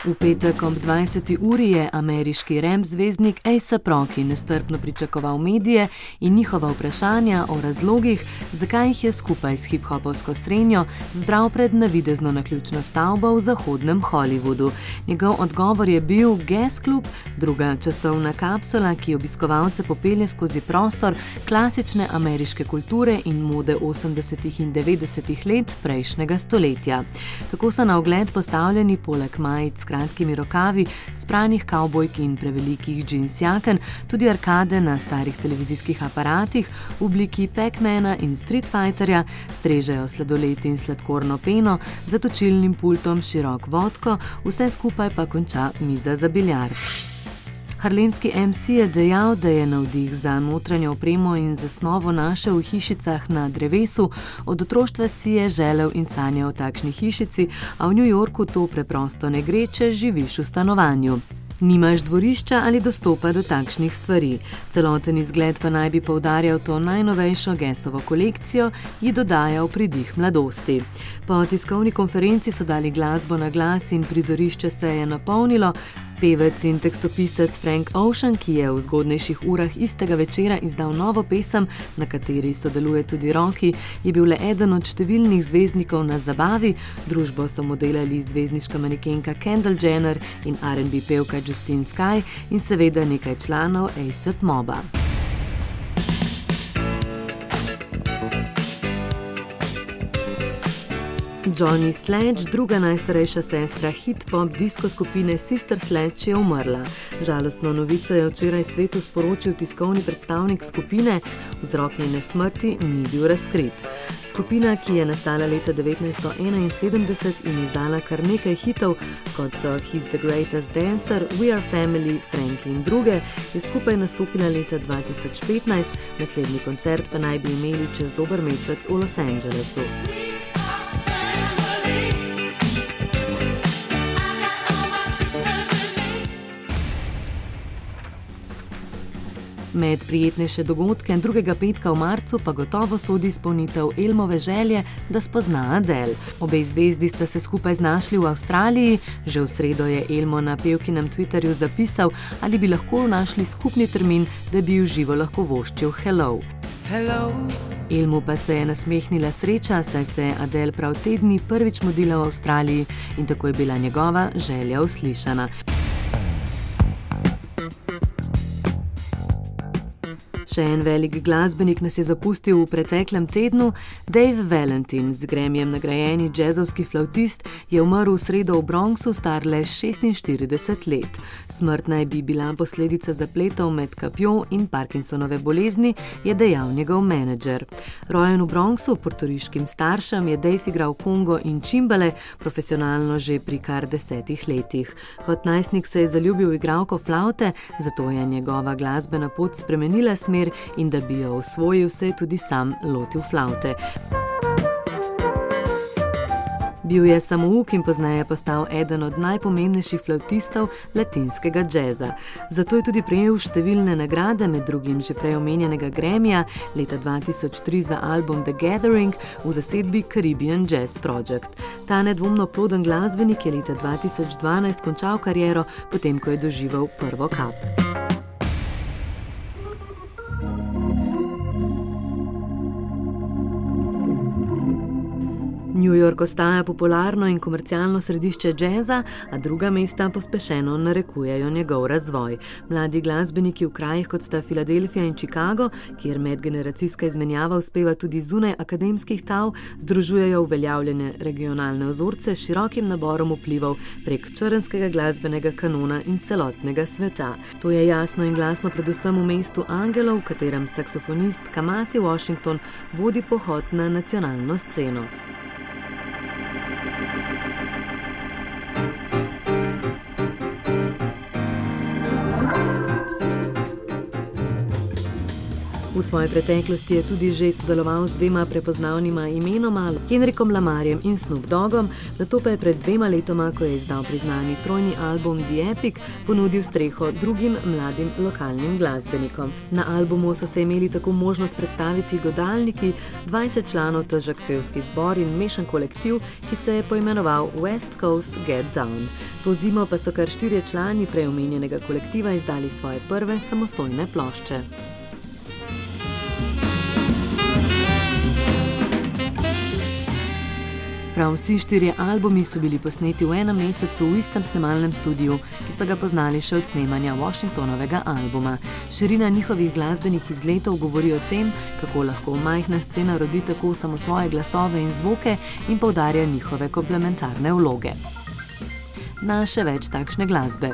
V petek ob 20. uri je ameriški rem zvezdnik Asa Proki nestrpno pričakoval medije in njihova vprašanja o razlogih, zakaj jih je skupaj s hip-hopovsko srednjo zbral pred navidezno naključno stavbo v zahodnem Hollywoodu. Njegov odgovor je bil Gas Club, druga časovna kapsula, ki obiskovalce popelje skozi prostor klasične ameriške kulture in mode 80. in 90. let prejšnjega stoletja. Tako so na ogled postavljeni poleg majic kratkimi rokavi, spranih kavbojk in prevelikih džins jaken, tudi arkade na starih televizijskih aparatih v obliki Pac-Mana in Street Fighterja, strežejo sladoled in sladkorno peno, za točilnim pultom širok vodko, vse skupaj pa konča miza za biljard. Harlemski MC je dejal, da je navdih za notranjo opremo in zasnovo našel v hišicah na drevesu, od otroštva si je želel in sanjal o takšni hišici, a v New Yorku to preprosto ne gre, če živiš v stanovanju. Nimaš dvorišča ali dostopa do takšnih stvari. Celoten izgled pa naj bi poudarjal to najnovejšo gesovo kolekcijo, ji dodajal pridih mladosti. Po tiskovni konferenci so dali glasbo na glas in prizorišče se je napolnilo, Pevec in tekstopisec Frank Ocean, ki je v zgodnejših urah istega večera izdal novo pesem, na kateri sodeluje tudi Roki, je bil le eden od številnih zvezdnikov na zabavi. Družbo so modelali zvezdniška manekenka Kendall Jenner in RB pevka Justine Sky in seveda nekaj članov ASAP Moba. Johnny Sledge, druga najstarejša sestra hit-pop disko skupine Sister Sledge, je umrla. Žalostno novico je včeraj svetu sporočil tiskovni predstavnik skupine, vzrok njene smrti ni bil razkrit. Skupina, ki je nastala leta 1971 in izdala kar nekaj hitov, kot so He's the Greatest Dancer, We Are Family, Frank in druge, je skupaj nastopila leta 2015, naslednji koncert pa naj bi imeli čez dober mesec v Los Angelesu. Med prijetnejše dogodke drugega petka v marcu pa gotovo sodi izpolnitev Elmove želje, da spozna Adel. Obe zvezdi sta se skupaj znašli v Avstraliji, že v sredo je Elmo na pevkinem Twitterju zapisal, ali bi lahko našli skupni termin, da bi v živo lahko voščil Hello. Hello. Elmu pa se je nasmehnila sreča, saj se je Adel prav tedni prvič modila v Avstraliji in tako je bila njegova želja uslišana. Še en velik glasbenik nas je zapustil v preteklem tednu, Dave Valentin, z gremjem nagrajeni jazzovski flautist, je umrl v sredo v Bronxu, star le 46 let. Smrt naj bi bila posledica zapletov med kapjo in Parkinsonove bolezni, je dejal njegov menedžer. Rojen v Bronxu, portoriškim staršem, je Dave igral Kongo in Čimbale, profesionalno že pri kar desetih letih. Kot najstnik se je zaljubil v igralko flaute, zato je njegova glasbena pot spremenila smer smer in da bi jo osvojil, se je tudi sam lotil flaute. Bil je samouk in pozneje postal eden od najpomembnejših flautistov latinskega džeza. Zato je tudi prejel številne nagrade, med drugim že prej omenjenega Gremija leta 2003 za album The Gathering v zasedbi Caribbean Jazz Project. Ta nedvomno ploden glasbenik je leta 2012 končal kariero, potem ko je doživel prvo kap. New York ostaja popularno in komercialno središče jazza, a druga mesta pospešeno narekujejo njegov razvoj. Mladi glasbeniki v krajih kot sta Filadelfija in Chicago, kjer medgeneracijska izmenjava uspeva tudi zunaj akademskih tav, združujejo uveljavljene regionalne ozorce s širokim naborom vplivov prek črnskega glasbenega kanona in celotnega sveta. To je jasno in glasno predvsem v mestu Angelov, v katerem saksofonist Kamasi Washington vodi pohod na nacionalno sceno. V svoji preteklosti je tudi že sodeloval z dvema prepoznavnima imenoma, Henrikom Lamarjem in Snoop Doggom, zato pa je pred dvema letoma, ko je izdal priznani trojni album The Epic, ponudil streho drugim mladim lokalnim glasbenikom. Na albumu so se imeli tako možnost predstaviti godalniki, 20 članov težak pevski zbor in mešan kolektiv, ki se je poimenoval West Coast Get Down. To zimo pa so kar štirje člani preomenjenega kolektiva izdali svoje prve samostojne plošče. Prav vsi štirje albumi so bili posneti v enem mesecu v istem snemalnem studiu, ki so ga poznali še od snemanja Washingtonovega albuma. Širina njihovih glasbenih izletov govori o tem, kako lahko majhna scena rodi tako samo svoje glasove in zvoke in poudarja njihove komplementarne vloge. Na še več takšne glasbe.